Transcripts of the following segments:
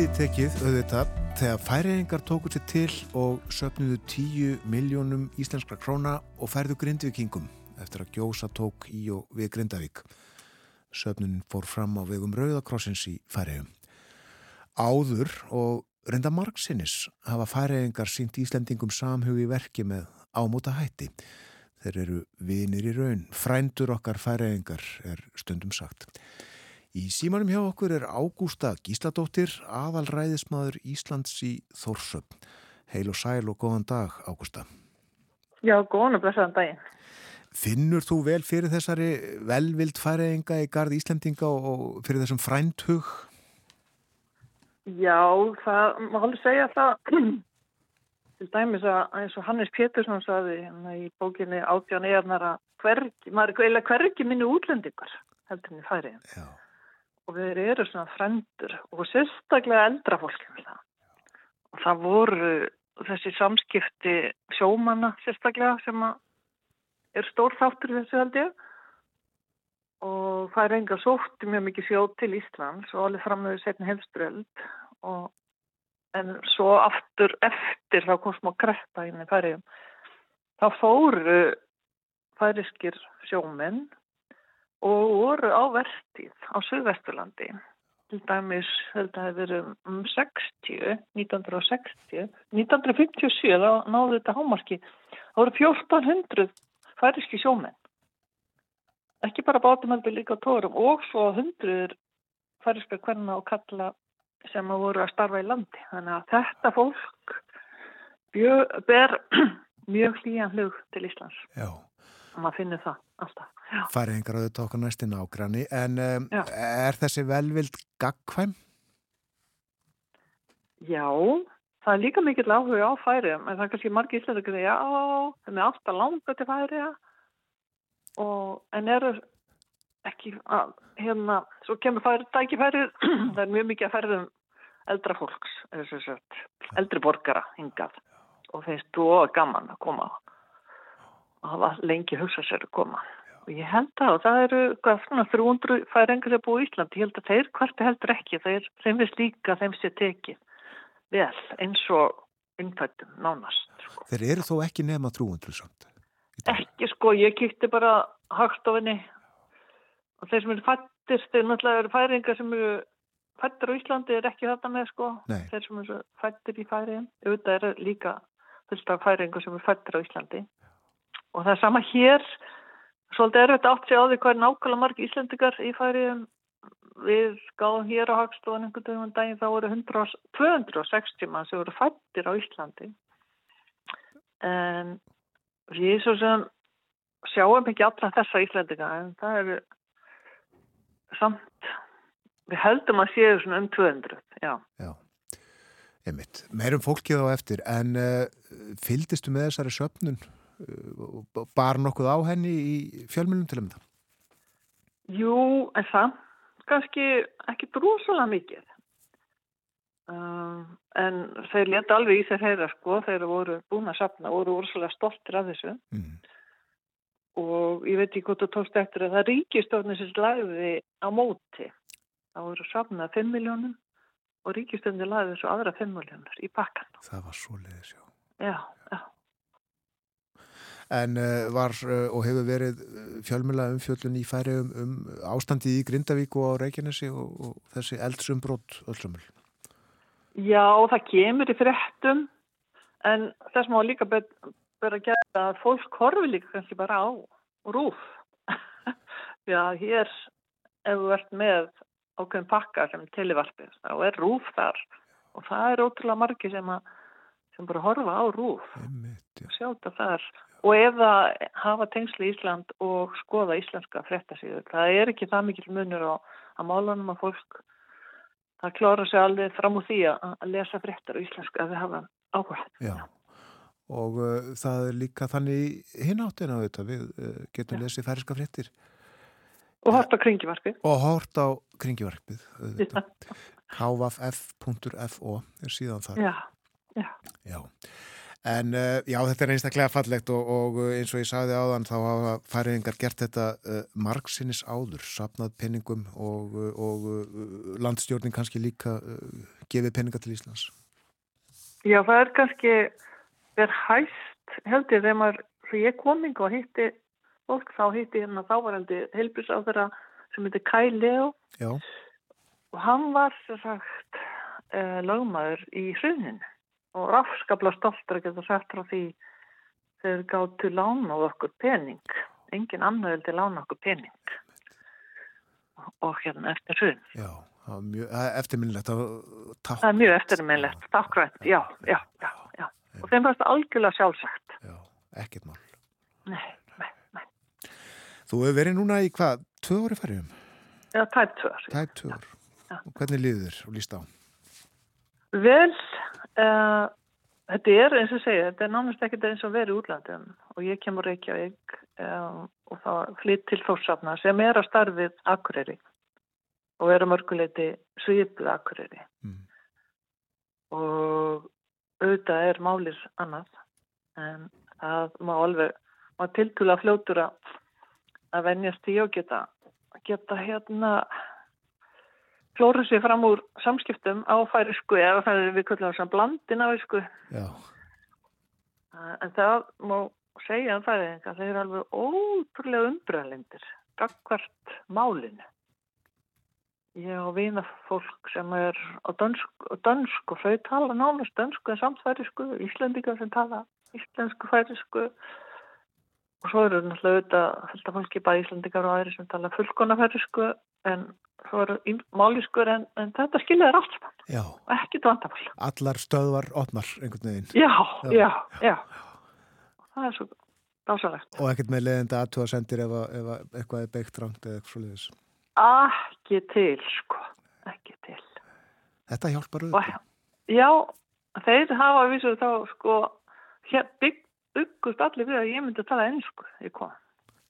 lítið tekið auðvitað þegar færiðingar tóku sér til og söpnuðu 10 miljónum íslenskra króna og færðu grindvikingum eftir að gjósa tók í og við Grindavík. Söpnun fór fram á vegum Rauðakrossins í færiðum. Áður og reynda margsinnis hafa færiðingar sínt Íslendingum samhug í verki með ámúta hætti. Þeir eru vinir í raun. Frændur okkar færiðingar er stundum sagt. Í símanum hjá okkur er Ágústa Gísladóttir, aðalræðismadur Íslands í Þórsöp. Heil og sæl og góðan dag, Ágústa. Já, góðan og blessaðan daginn. Finnur þú vel fyrir þessari velvild færiðinga í gard Íslandinga og fyrir þessum frændhug? Já, það má alveg segja það til dæmis að eins og Hannes Pétursson saði hérna í bókinni Átján Ejarnar að hvergi, maður er hvergi minni útlendingar heldur henni færiðin. Já og við erum svona frendur og sérstaklega eldra fólk og það voru þessi samskipti sjómanna sérstaklega sem er stór þáttur þessu held ég. Og það er enga sótti mjög mikið sjóð til Íslands og alveg fram með setni hefströld og en svo aftur eftir þá kom smá kretta inn í færiðum þá fóru færiskir sjóminn og voru á vertíð á Suðvesturlandi. Til dæmis það hefur verið um 60, 1960, 1957 þá náðu þetta hámarki. Það voru 1400 færiski sjómenn. Ekki bara bátumöldu líka tórum og svo 100 færiska hverna og kalla sem að voru að starfa í landi. Þannig að þetta fólk ber mjög hlýjan hlug til Íslands. Já. Og maður finnir það alltaf einhver að auðvitað okkur næstin ágranni en um, er þessi velvild gagkvæm? Já, það er líka mikill áhuga á færiðum en það er kannski margi íslendið að já, það er alltaf langa til færiða en eru ekki að hérna, svo kemur færið dækifærið, það er mjög mikið að færðum eldra fólks, eldri borgara hingað. Og þeir stóða gaman að koma og hafa lengi hugsað sér að koma og ég held að það eru hvað, svona 300 færingar sem búið í Íslandi, ég held að þeir hverti heldur ekki, þeir þeim við slíka þeim sé tekið vel eins og innfættum nánast. Sko. Þeir eru þó ekki nefna 300 samt? Ekki sko, ég kýtti bara hagstofinni og þeir sem eru fættir, þeir náttúrulega eru færingar sem eru fættir á Íslandi er ekki þetta með sko, Nei. þeir sem eru fættir í færiðin, auðvitað eru líka fullt af færingar sem eru fættir á Íslandi og það er sama hér Svolítið er þetta átt sig á því hvað er nákvæmlega marg íslendikar í færiðum. Við gáðum hér á Hagstofan einhvern veginn um daginn þá voru 100, 260 mann sem voru fættir á Íslandi. En við svo sem sjáum ekki alla þessa íslendika en það eru samt, við heldum að séu svona um 200, já. Já, einmitt. Meirum fólkið á eftir en uh, fylgdistu með þessari söpnun? Bar nokkuð á henni í fjölmjölum til um það? Jú, en það kannski ekki brúsalega mikið. Uh, en þeir leta alveg í þeir heyra sko, þeir voru búin að sapna, voru úrslega stoltir af þessu mm. og ég veit ekki hvort þú tókst eftir að það ríkistofnir sem lagði á móti. Það voru sapnað 5 miljónum og ríkistofnir lagði þessu aðra 5 miljónur í pakkan. Það var svo leiðis. Já, já en uh, var uh, og hefur verið fjölmjöla umfjöllun í færi um, um ástandið í Grindavík og á Reykjanesi og, og þessi eldsumbrott öllsumul. Já, það kemur í fréttum en þess má líka vera að gera að fólk horfi líka kannski bara á rúf. Já, hér ef við verðum með ákveðin pakka sem telivarpið, þá er rúf þar og það er ótrúlega margi sem, að, sem bara horfa á rúf og sjá þetta þar og eða hafa tengsli Ísland og skoða íslenska frettasíður. Það er ekki það mikil munur á að málunum að fólk það klára sig alveg fram úr því að lesa frettar á íslensku að við hafa áhuga. Já, og uh, það er líka þannig hináttina þetta, við uh, getum Já. lesið færiska frettir. Og hort á kringjuvarpið. Og hort á kringjuvarpið. hvf.fo er síðan þar. Já, já. Já. En uh, já, þetta er einstaklega fallegt og, og eins og ég sagði áðan þá hafa færiðingar gert þetta uh, margsinnis áður, sapnað penningum og, og uh, landstjórnin kannski líka gefið penninga til Íslands. Já, það er kannski verð hæst, held ég, þegar maður, þegar ég kom yngi og hitti fólk, þá hitti hérna þávarandi helbus á þeirra sem heitir Kai Leo Já. og hann var sér sagt lögmaður í hruninu og rafskabla stoltur að geta sagt frá því þeir gáttu lána okkur pening. Engin annar vildi lána okkur pening. Og hérna eftir hrun. Já, eftirminnlegt Það er mjög eftirminnlegt takkrænt, já, já, já, já. Og þeim fannst algjörlega sjálfsagt. Já, ekkert mál. Nei, nei, nei. Þú hefur verið núna í hvað, tvö ári færjum? Já, tæp tvö ári Tæp tvö ári og hvernig liður og líst á? Vel, uh, þetta er eins og segja, þetta er nánast ekkert eins og verið útlandum og ég kemur Reykjavík um, og þá flytt til Þórsafna sem er að starfið Akureyri. Og er að mörguleiti svipið Akureyri. Mm. og auðvitað er málir annað en það má alveg, má tiltúla fljótur að venjast í og geta, geta hérna klóru sér fram úr samskiptum á færisku eða það er við kvöldlega sem blandin á færisku en það má segja að það er það er alveg ótrúlega umbræðlindir gagvart málinu. Ég og vina fólk sem er á dönsku þau tala nánast dönsku en samt færisku íslendingar sem tala íslensku færisku og svo eru náttúrulega fylgta fólki bara íslendingar og aðri sem tala fullkona færisku en svo eru máliskur en, en þetta skiljaður allt saman og ekkit vandamál. Allar stöðvar opnar einhvern veginn. Já, já, já, já. Það er svo dásalegt. Og ekkert með leðenda aðtúa sendir ef, ef eitthvað er beigt rangt eða eitthvað þessu? Ekki til, sko. Ekki til. Þetta hjálpar auðvitað? Já, þeir hafa vísur þá, sko, bygg, byggust allir við að ég myndi að tala ennsku í hvað.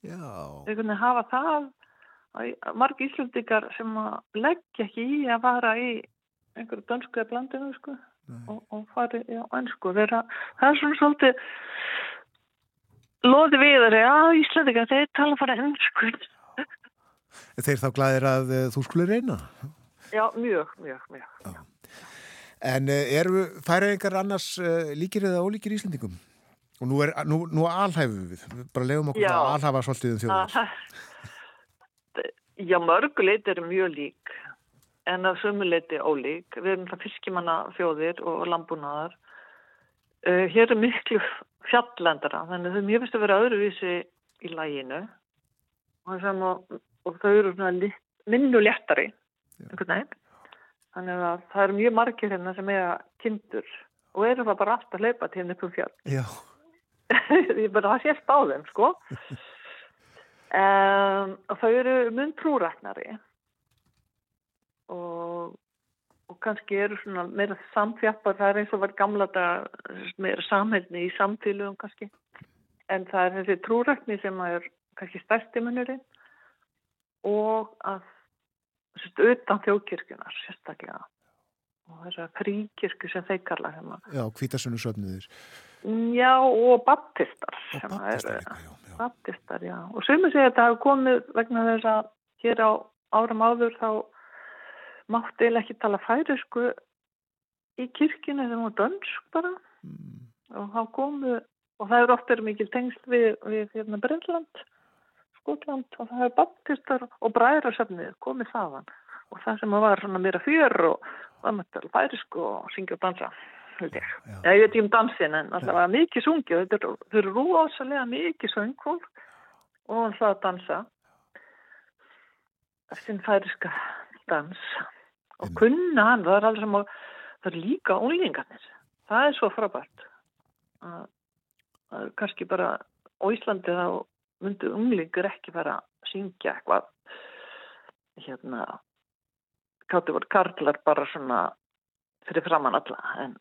Já. Þeir kunni hafa það marg íslendingar sem leggja ekki í að fara í einhverju dansku eða blandinu sko, og, og fari á ennsku það er svona svolítið loði við að íslendingar þeir tala að fara ennsku Þeir þá glæðir að uh, þú skulle reyna? Já, mjög, mjög, mjög. Já. En uh, eru færaðingar annars uh, líkir eða ólíkir íslendingum? Og nú, er, nú, nú alhæfum við, bara lefum okkur að alhæfa svolítið um þjóðar Já, mörguleit eru mjög lík en að sömuleiti ólík. Við erum það fiskimanna fjóðir og lambúnaðar. Uh, hér er miklu fjallendara, þannig að þau mjög finnst að vera öðruvísi í læginu og, og, og þau eru minnu léttari einhvern veginn. Þannig að það eru mjög margir hérna sem eiga kindur og eru það bara alltaf leipa til henni upp um fjall. Já. Ég bara það sést á þeim, sko. Um, og þau eru mun trúræknari. Og, og kannski eru svona meira samfjappar, það er eins og var gamla þetta meira samhælni í samfélugum kannski, en það er þessi trúrækni sem er kannski stærsti munurinn. Og að þessi utan þjókirkjunar sérstaklega. Og þess að fríkirkju sem hérna. Já, hvítasunnu söfniðir Já, og baptistar og baptistar líka, já baptistar, já. Og sumið segja að það hefur komið vegna þess að hér á áram áður þá mátti eða ekki tala færisku í kirkina þegar hún dönsk bara mm. og þá komið og það eru ofta mikil tengsl við, við hérna Brynland, Skotland og það hefur baptistar og bræðarsöfnið komið þaðan og það sem var svona meira fjör og var með tala færisku og syngja og dansa held ég. Já, ég veit ekki um dansin en alltaf var mikið sungið þau eru rosalega mikið söngfólk og alltaf að dansa. Sinn færiska dans. Og kunna hann það er alveg sem að það er líka ólingarnir það er svo frábært að, að kannski bara á Íslandi þá myndu unglingur ekki vera að syngja eitthvað hérna káttu voru karlar bara svona fyrir framann alla en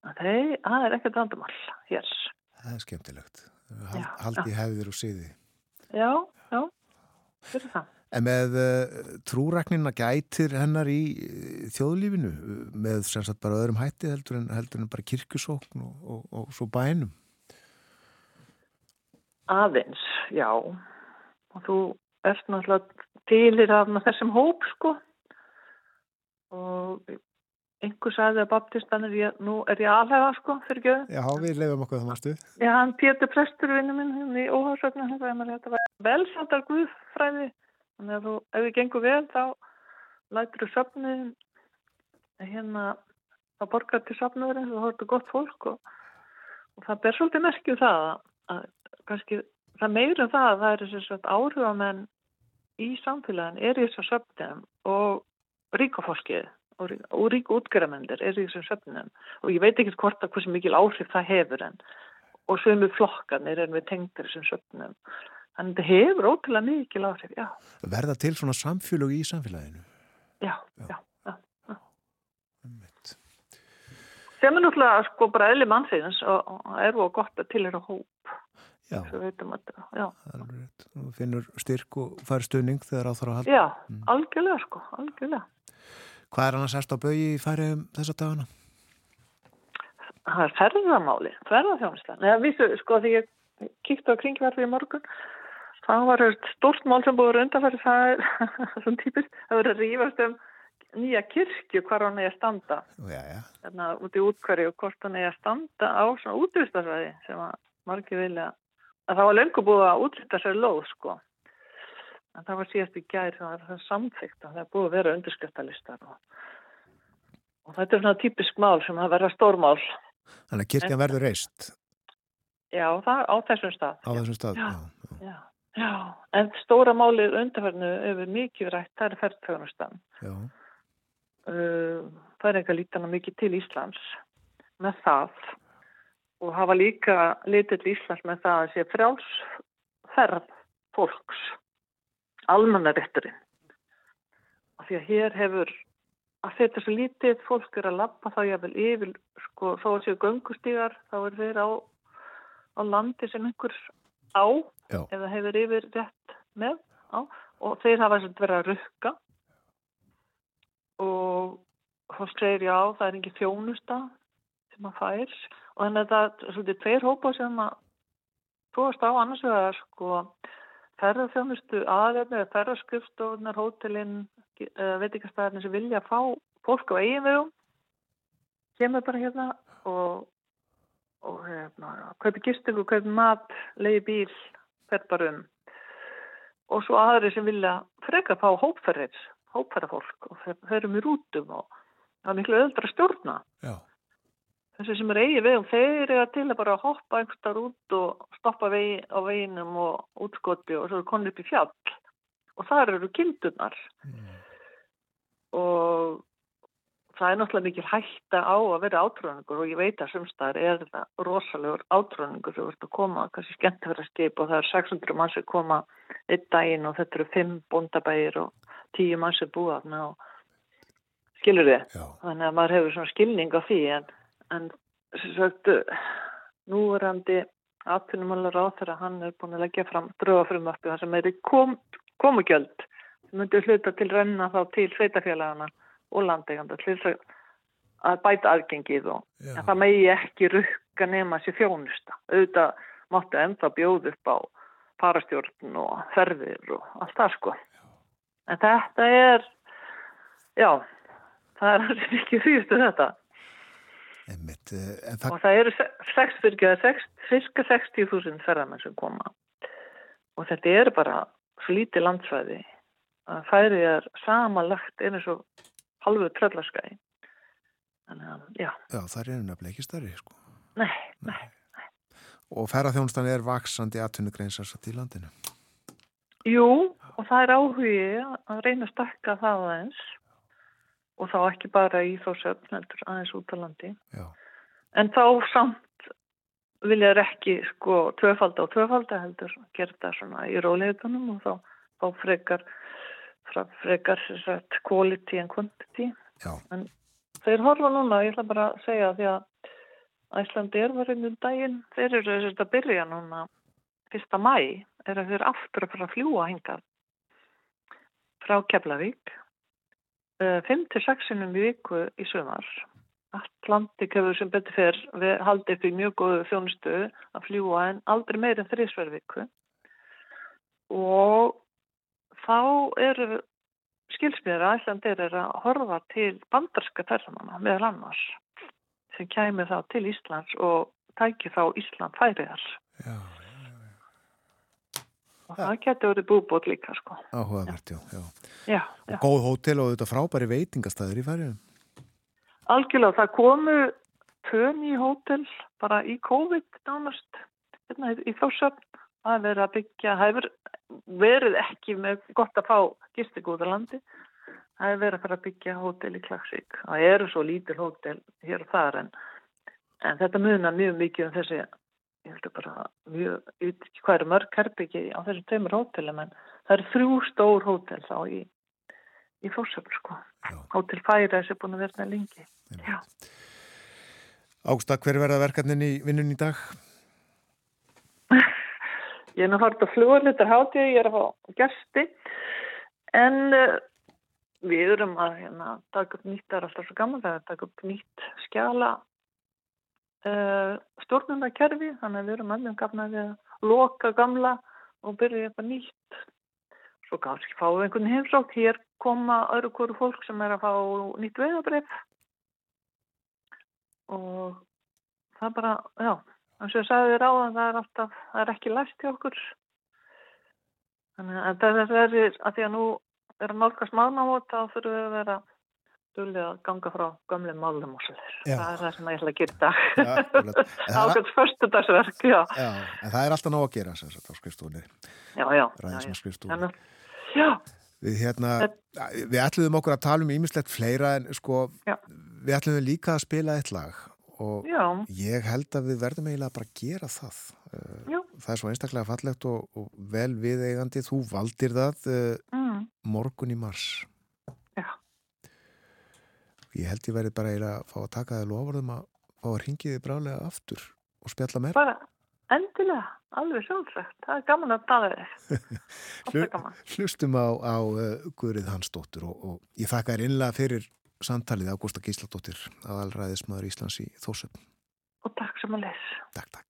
Nei, það er ekkert vandamál hér. Það er skemmtilegt. Hald, haldi hefðir og síði. Já, já, fyrir það. En með uh, trúræknina gætir hennar í uh, þjóðlífinu með sem sagt bara öðrum hætti heldur en, heldur en bara kirkusókn og, og, og svo bænum? Aðeins, já. Og þú ert náttúrulega tilir af þessum hóp sko og einhver sagði að baptistan ég, nú er ég alhega sko fyrir göðu. Já, við lefum okkur það mástu. Já, hann Pétur Prestur vinnu minn hérna í óhagsvögnu, þetta var velsandar guðfræði Þannig að þú, ef þið gengur vel þá lætur þú söfnið hérna að borga til söfnöðurinn þá hortur gott fólk og, og það ber svolítið merkju um það að, að kannski það meirum það að það er þess að áhuga menn í samfélagin er í þessum söfnum og ríkafólkið og, og ríku útgerðamendir er í þessum söfnum og ég veit ekki hvort að hversu mikil áhrif það hefur en og sömu flokkanir er við tengtir þessum söfnum að þetta hefur ótrúlega mikið látrif, já. Verða til svona samfélög í samfélaginu? Já, já, já. já. Sem er náttúrulega sko bara eðli mannsins og, og er og gott að tilhera hóp. Já. Þú finnur styrk og fær stunning þegar á þarf að halda. Já, mm. algjörlega sko, algjörlega. Hvað er annars erst á bögi í færið um þessa dagana? Það er ferðamáli, ferðarþjónustan. Eða vísu, sko, því ég kíkti á kringverfi í morgun það var stort mál sem búið undanfæri það er svona típist það verið að rífast um nýja kirkju hvar hann er að standa já, já. Þarna, út í útkværi og hvort hann er að standa á svona útvistasvæði sem að margir vilja að það var lengur búið að útvista sér lóð sko en það var síðast í gæri það var samþygt að það er búið að vera undirskjöftalistar og, og þetta er svona típisk mál sem að vera stórmál Þannig að kirkjan verður reist Já, það á þessum stað Á þessum stað, já, já. já. Já, en stóra málið undarferðinu hefur mikið rætt, það er ferðfjónustan. Já. Uh, það er eitthvað lítana mikið til Íslands með það og hafa líka litið til Íslands með það að sé frjálsferð fólks, almannarétturinn. Af því að hér hefur að setja svo lítið, fólk er að lappa þá jáfnvel yfir, sko, þá séu göngustígar, þá er þeir á, á landi sem einhver á Já. eða hefur yfir rétt með á, og þeir hafa verið að rukka og þá segir já það er ekki þjónusta sem að fær og þannig að það er svolítið tveir hópa sem að tóast á annars vegar sko ferðarþjónustu aðeins eða ferðarskjöfstofunar, hótelin veitikastæðarnir sem vilja að fá fólk á eigin vegum kemur bara hérna og og hérna, kaupi gistingu, kaupi mat, leiði bíl, fer bara um. Og svo aðri sem vilja freka fá hópferðir, hópferðarfólk og ferum í rútum og það er miklu öðra að stjórna. Já. Þessi sem er eigi vegum, þeir eru til að bara hoppa einhverjar út og stoppa vegi, á veginum og útskoti og svo er konið upp í fjall. Og þar eru kildunar. Mm. Og það er náttúrulega mikil hætta á að vera átrúningur og ég veit að semstæðar er þetta rosalegur átrúningur þú ert að koma, kannski skemmt að vera skip og það er 600 mann sem koma einn daginn og þetta eru 5 bondabægir og 10 mann sem búa og skilur þið þannig að maður hefur svona skilning á því en, en sagt, núverandi atvinnumallar á þeirra hann er búin að leggja fram drögafrumvartu þar sem er kom, komugjöld sem myndir hluta til renna þá til sveitafélagana og landeganda til þess að bæta aðgengið og það megi ekki rukka nema sér þjónusta. Auðvitað máttu ennþá bjóð upp á parastjórn og ferðir og allt það sko. Já. En þetta er, já, það er ekki þýstu þetta. Eh, það... Og það eru cirka 60.000 ferðarmenn sem koma. Og þetta er bara svo lítið landsvæði að færið er samanlagt eins og halvu tröllaskæði. Já. Já, það er nefnilega ekki starri, sko. Nei, nei, nei. Og ferðarþjónustan er vaksandi aðtunugreinsast í landinu? Jú, og það er áhugi að reyna að stakka það aðeins og þá ekki bara í þó söfn, heldur aðeins út á landi. Já. En þá samt viljaður ekki, sko, tvöfalda og tvöfalda heldur gera það svona í róleitunum og þá, þá frekar frekar sagt, quality and quantity Já. en þeir horfa núna, ég ætla bara að segja því að Æslandi er varinn um daginn, þeir eru þess að byrja núna fyrsta mæ, er að þeir aftur að fara að fljúa hingað frá Keflavík 5-6 sinum í viku í sömar Atlantik hefur sem betur fyrr haldið upp í mjög góðu þjónustu að fljúa en aldrei meir en þrísverð viku og þá eru skilsmiður að Íslandir er að horfa til bandarska ferðamanna meðal annars sem kæmi þá til Íslands og tæki þá Ísland færiðar. Já. Og það getur verið búbót líka, sko. Áhugavert, já. Já, já. Og góð hótel og þetta frábæri veitingastæður í færiðum? Algjörlega, það komu tön í hótel bara í COVID nánast, hérna í Þórsöfn. Það hefur verið að byggja, það hefur verið ekki með gott að fá gistigúðarlandi. Það hefur verið að fara að byggja hótel í Klagsvík. Það eru svo lítil hótel hér og þar en En þetta munar mjög mikið um þessi, ég heldur bara mjög, ég veit ekki hvað eru mörg herbyggi á þessum tömur hótelum en það eru þrjú stór hótel þá í, í fórsöfn sko. Hótel Færa er búin að verða lengi. Ágsta, hver verða verkefnin í vinnun í dag? ég er nú hort að fluga litur hátíð, ég er að fá gæsti en uh, við erum að hérna, taka upp nýtt, það er alltaf svo gaman það er að taka upp nýtt skjala uh, stjórnunarkerfi þannig að við erum alveg gafnaði að loka gamla og byrja eitthvað nýtt. Svo kannski fáum við einhvern heimsók hér koma öðru hverju fólk sem er að fá nýtt veiðabrif og það bara, já eins og ég sagði þér á það það er alltaf, það er ekki læst hjá okkur. Þannig að það er að því að nú er að nálgast mánátt þá þurfum við að vera dulli að ganga frá gömlum málum og svo þess. Það er það sem ég ætla að gera í dag. Ákveðs förstu dagsverk, já. já. En það er alltaf ná að gera þess að þá skrifstúni. Já, já. Ræðisma skrifstúni. Já. Við, hérna, við ætluðum okkur að tala um ímislegt fleira en sko, já. við ætluðum líka að spila eitt lag og já. ég held að við verðum eiginlega bara að gera það. Eh. Það er svo einstaklega fallegt og, og vel viðeigandi. Þú valdir það eh, mm. morgun í mars. Ég held ég verið bara að fá að taka það lofurðum að fá að ringi þið brálega aftur og spjalla meira. Bara endilega, alveg sjálfsagt. Það er gaman að tala þig. Hlustum á, á uh, Guðrið Hansdóttur og, og ég þakka þér innlega fyrir samtalið Ágústa Gísladóttir aðalræðismadur Íslands í Þórsöfn. Og takk sem að les. Takk, takk.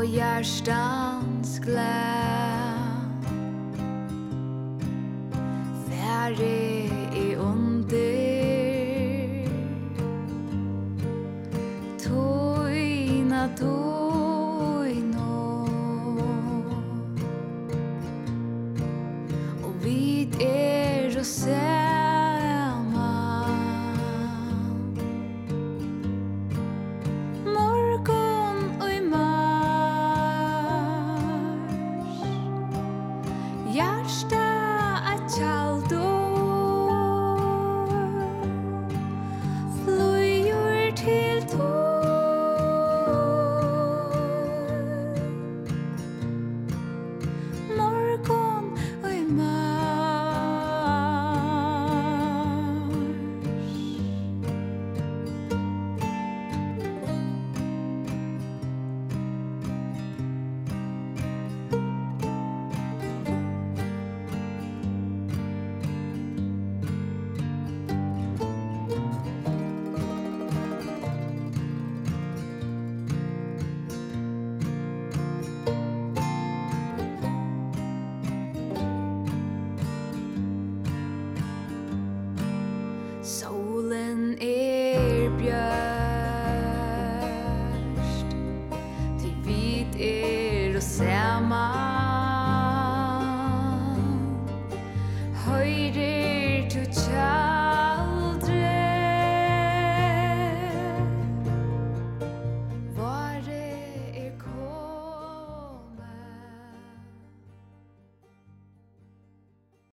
och hjärstans glä Färdig